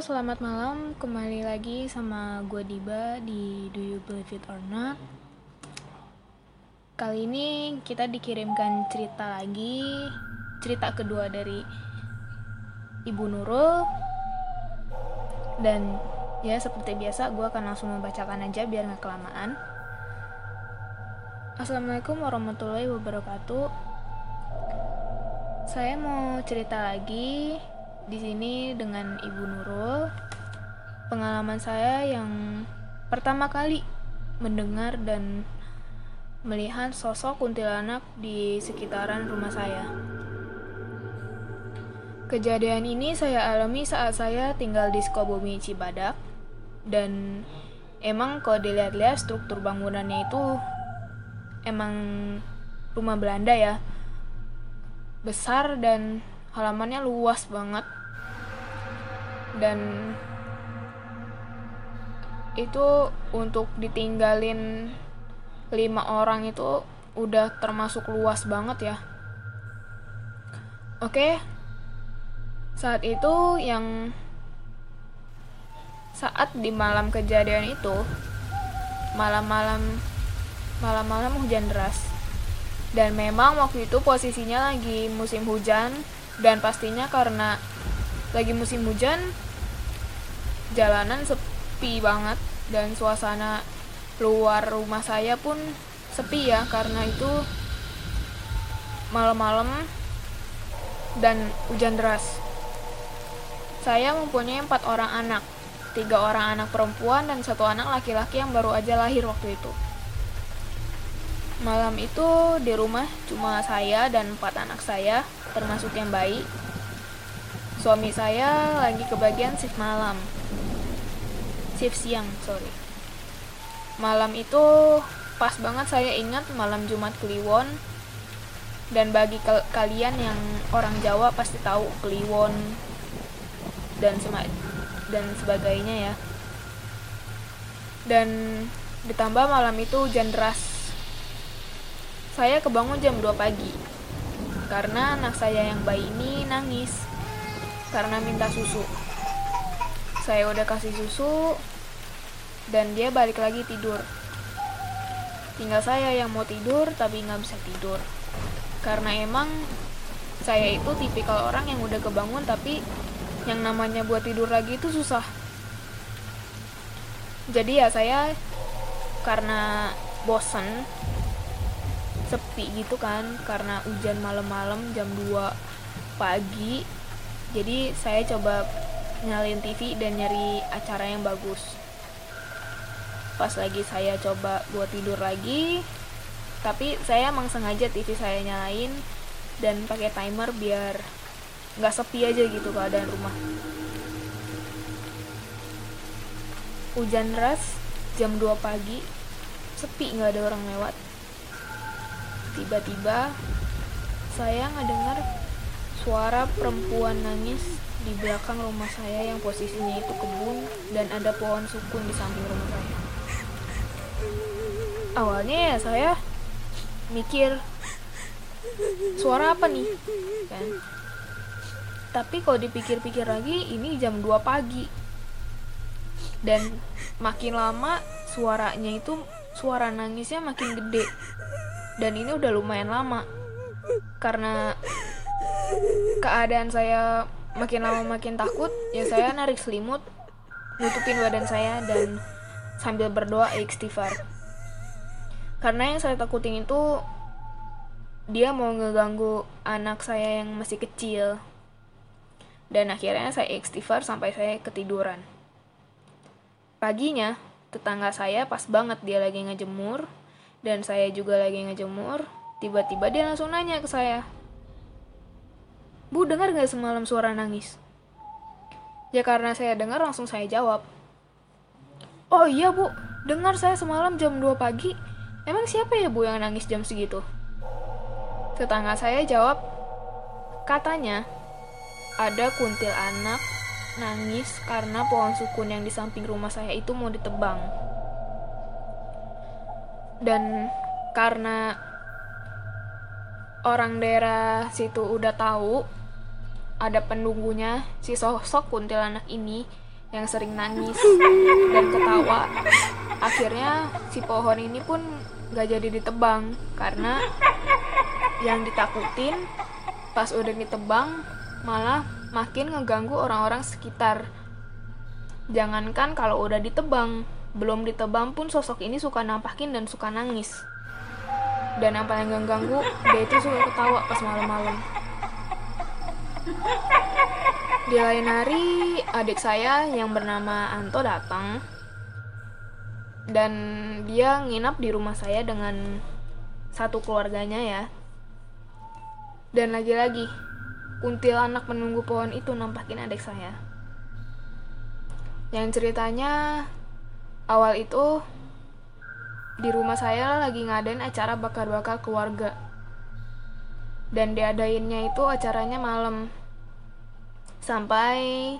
Selamat malam. Kembali lagi sama gue Diba di Do You Believe It or Not. Kali ini kita dikirimkan cerita lagi, cerita kedua dari Ibu Nurul. Dan ya seperti biasa gue akan langsung membacakan aja biar nggak kelamaan. Assalamualaikum warahmatullahi wabarakatuh. Saya mau cerita lagi di sini dengan Ibu Nurul. Pengalaman saya yang pertama kali mendengar dan melihat sosok kuntilanak di sekitaran rumah saya. Kejadian ini saya alami saat saya tinggal di Sukabumi Cibadak dan emang kalau dilihat-lihat struktur bangunannya itu emang rumah Belanda ya. Besar dan halamannya luas banget. Dan itu untuk ditinggalin lima orang itu udah termasuk luas banget ya. Oke saat itu yang saat di malam kejadian itu malam-malam malam-malam hujan deras. Dan memang waktu itu posisinya lagi musim hujan dan pastinya karena lagi musim hujan jalanan sepi banget dan suasana luar rumah saya pun sepi ya karena itu malam-malam dan hujan deras. Saya mempunyai empat orang anak tiga orang anak perempuan dan satu anak laki-laki yang baru aja lahir waktu itu malam itu di rumah cuma saya dan empat anak saya termasuk yang bayi Suami saya lagi kebagian shift malam. Shift siang, sorry. Malam itu pas banget saya ingat malam Jumat Kliwon. Dan bagi kalian yang orang Jawa pasti tahu Kliwon dan sema dan sebagainya ya. Dan ditambah malam itu hujan deras. Saya kebangun jam 2 pagi karena anak saya yang bayi ini nangis karena minta susu. Saya udah kasih susu dan dia balik lagi tidur. Tinggal saya yang mau tidur tapi nggak bisa tidur. Karena emang saya itu tipikal orang yang udah kebangun tapi yang namanya buat tidur lagi itu susah. Jadi ya saya karena bosen sepi gitu kan karena hujan malam-malam jam 2 pagi. Jadi saya coba nyalain TV dan nyari acara yang bagus. Pas lagi saya coba buat tidur lagi tapi saya emang sengaja TV saya nyalain dan pakai timer biar nggak sepi aja gitu keadaan rumah. Hujan deras jam 2 pagi sepi nggak ada orang lewat tiba-tiba saya ngedengar Suara perempuan nangis di belakang rumah saya yang posisinya itu kebun dan ada pohon sukun di samping rumah saya. Awalnya ya saya mikir suara apa nih? Kan? Tapi kalau dipikir-pikir lagi ini jam 2 pagi. Dan makin lama suaranya itu suara nangisnya makin gede dan ini udah lumayan lama. Karena keadaan saya makin lama makin takut ya saya narik selimut nutupin badan saya dan sambil berdoa istighfar. Karena yang saya takutin itu dia mau ngeganggu anak saya yang masih kecil. Dan akhirnya saya istighfar sampai saya ketiduran. Paginya tetangga saya pas banget dia lagi ngejemur dan saya juga lagi ngejemur tiba-tiba dia langsung nanya ke saya Bu dengar gak semalam suara nangis? Ya karena saya dengar langsung saya jawab. Oh iya bu, dengar saya semalam jam 2 pagi. Emang siapa ya bu yang nangis jam segitu? Tetangga saya jawab, katanya ada kuntil anak nangis karena pohon sukun yang di samping rumah saya itu mau ditebang. Dan karena orang daerah situ udah tahu ada penunggunya si sosok kuntilanak ini yang sering nangis dan ketawa. Akhirnya si pohon ini pun gak jadi ditebang karena yang ditakutin pas udah ditebang malah makin ngeganggu orang-orang sekitar. Jangankan kalau udah ditebang belum ditebang pun sosok ini suka nampakin dan suka nangis. Dan yang paling ganggu dia itu suka ketawa pas malam-malam. Di lain hari adik saya yang bernama Anto datang. Dan dia nginap di rumah saya dengan satu keluarganya ya. Dan lagi-lagi kuntilanak menunggu pohon itu nampakin adik saya. Yang ceritanya awal itu di rumah saya lagi ngadain acara bakar-bakar keluarga. Dan diadainnya itu acaranya malam. Sampai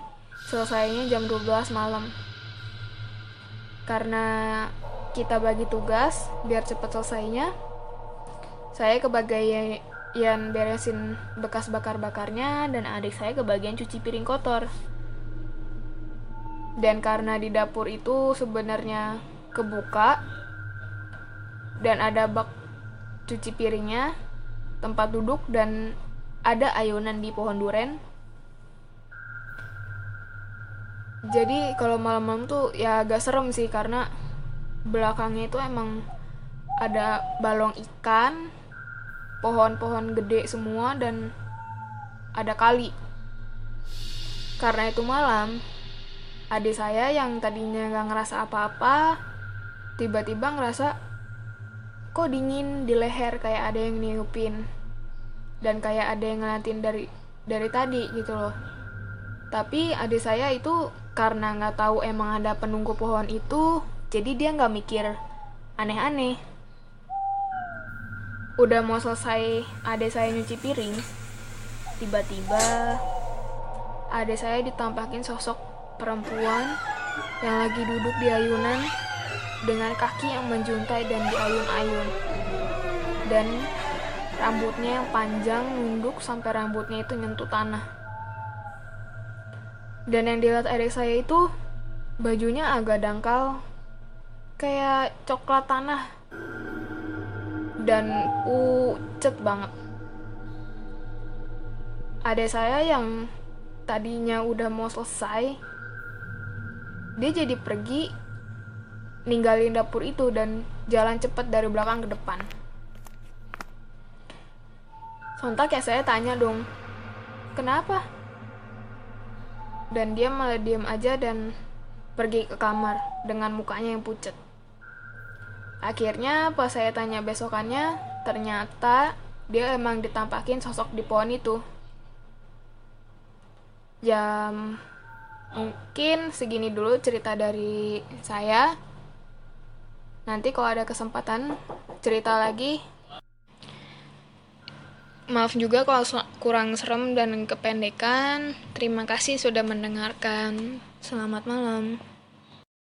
selesainya jam 12 malam. Karena kita bagi tugas biar cepat selesainya saya kebagian beresin bekas bakar-bakarnya dan adik saya kebagian cuci piring kotor dan karena di dapur itu sebenarnya kebuka dan ada bak cuci piringnya, tempat duduk dan ada ayunan di pohon duren. Jadi kalau malam-malam tuh ya agak serem sih karena belakangnya itu emang ada balong ikan, pohon-pohon gede semua dan ada kali. Karena itu malam, adik saya yang tadinya gak ngerasa apa-apa, tiba-tiba ngerasa kok dingin di leher kayak ada yang niupin dan kayak ada yang ngeliatin dari dari tadi gitu loh. Tapi adik saya itu karena nggak tahu emang ada penunggu pohon itu jadi dia nggak mikir. Aneh-aneh. Udah mau selesai adik saya nyuci piring tiba-tiba adik saya ditampakin sosok perempuan yang lagi duduk di ayunan dengan kaki yang menjuntai dan diayun-ayun. Dan rambutnya yang panjang nunduk sampai rambutnya itu nyentuh tanah. Dan yang dilihat adik saya itu bajunya agak dangkal kayak coklat tanah dan pucet banget. Adik saya yang tadinya udah mau selesai, dia jadi pergi ninggalin dapur itu dan jalan cepat dari belakang ke depan. Sontak ya saya tanya dong, kenapa? Dan dia malah diam aja dan pergi ke kamar dengan mukanya yang pucat. Akhirnya pas saya tanya besokannya, ternyata dia emang ditampakin sosok di pohon itu. Jam mungkin segini dulu cerita dari saya. Nanti kalau ada kesempatan cerita lagi. Maaf juga kalau kurang serem dan kependekan. Terima kasih sudah mendengarkan. Selamat malam.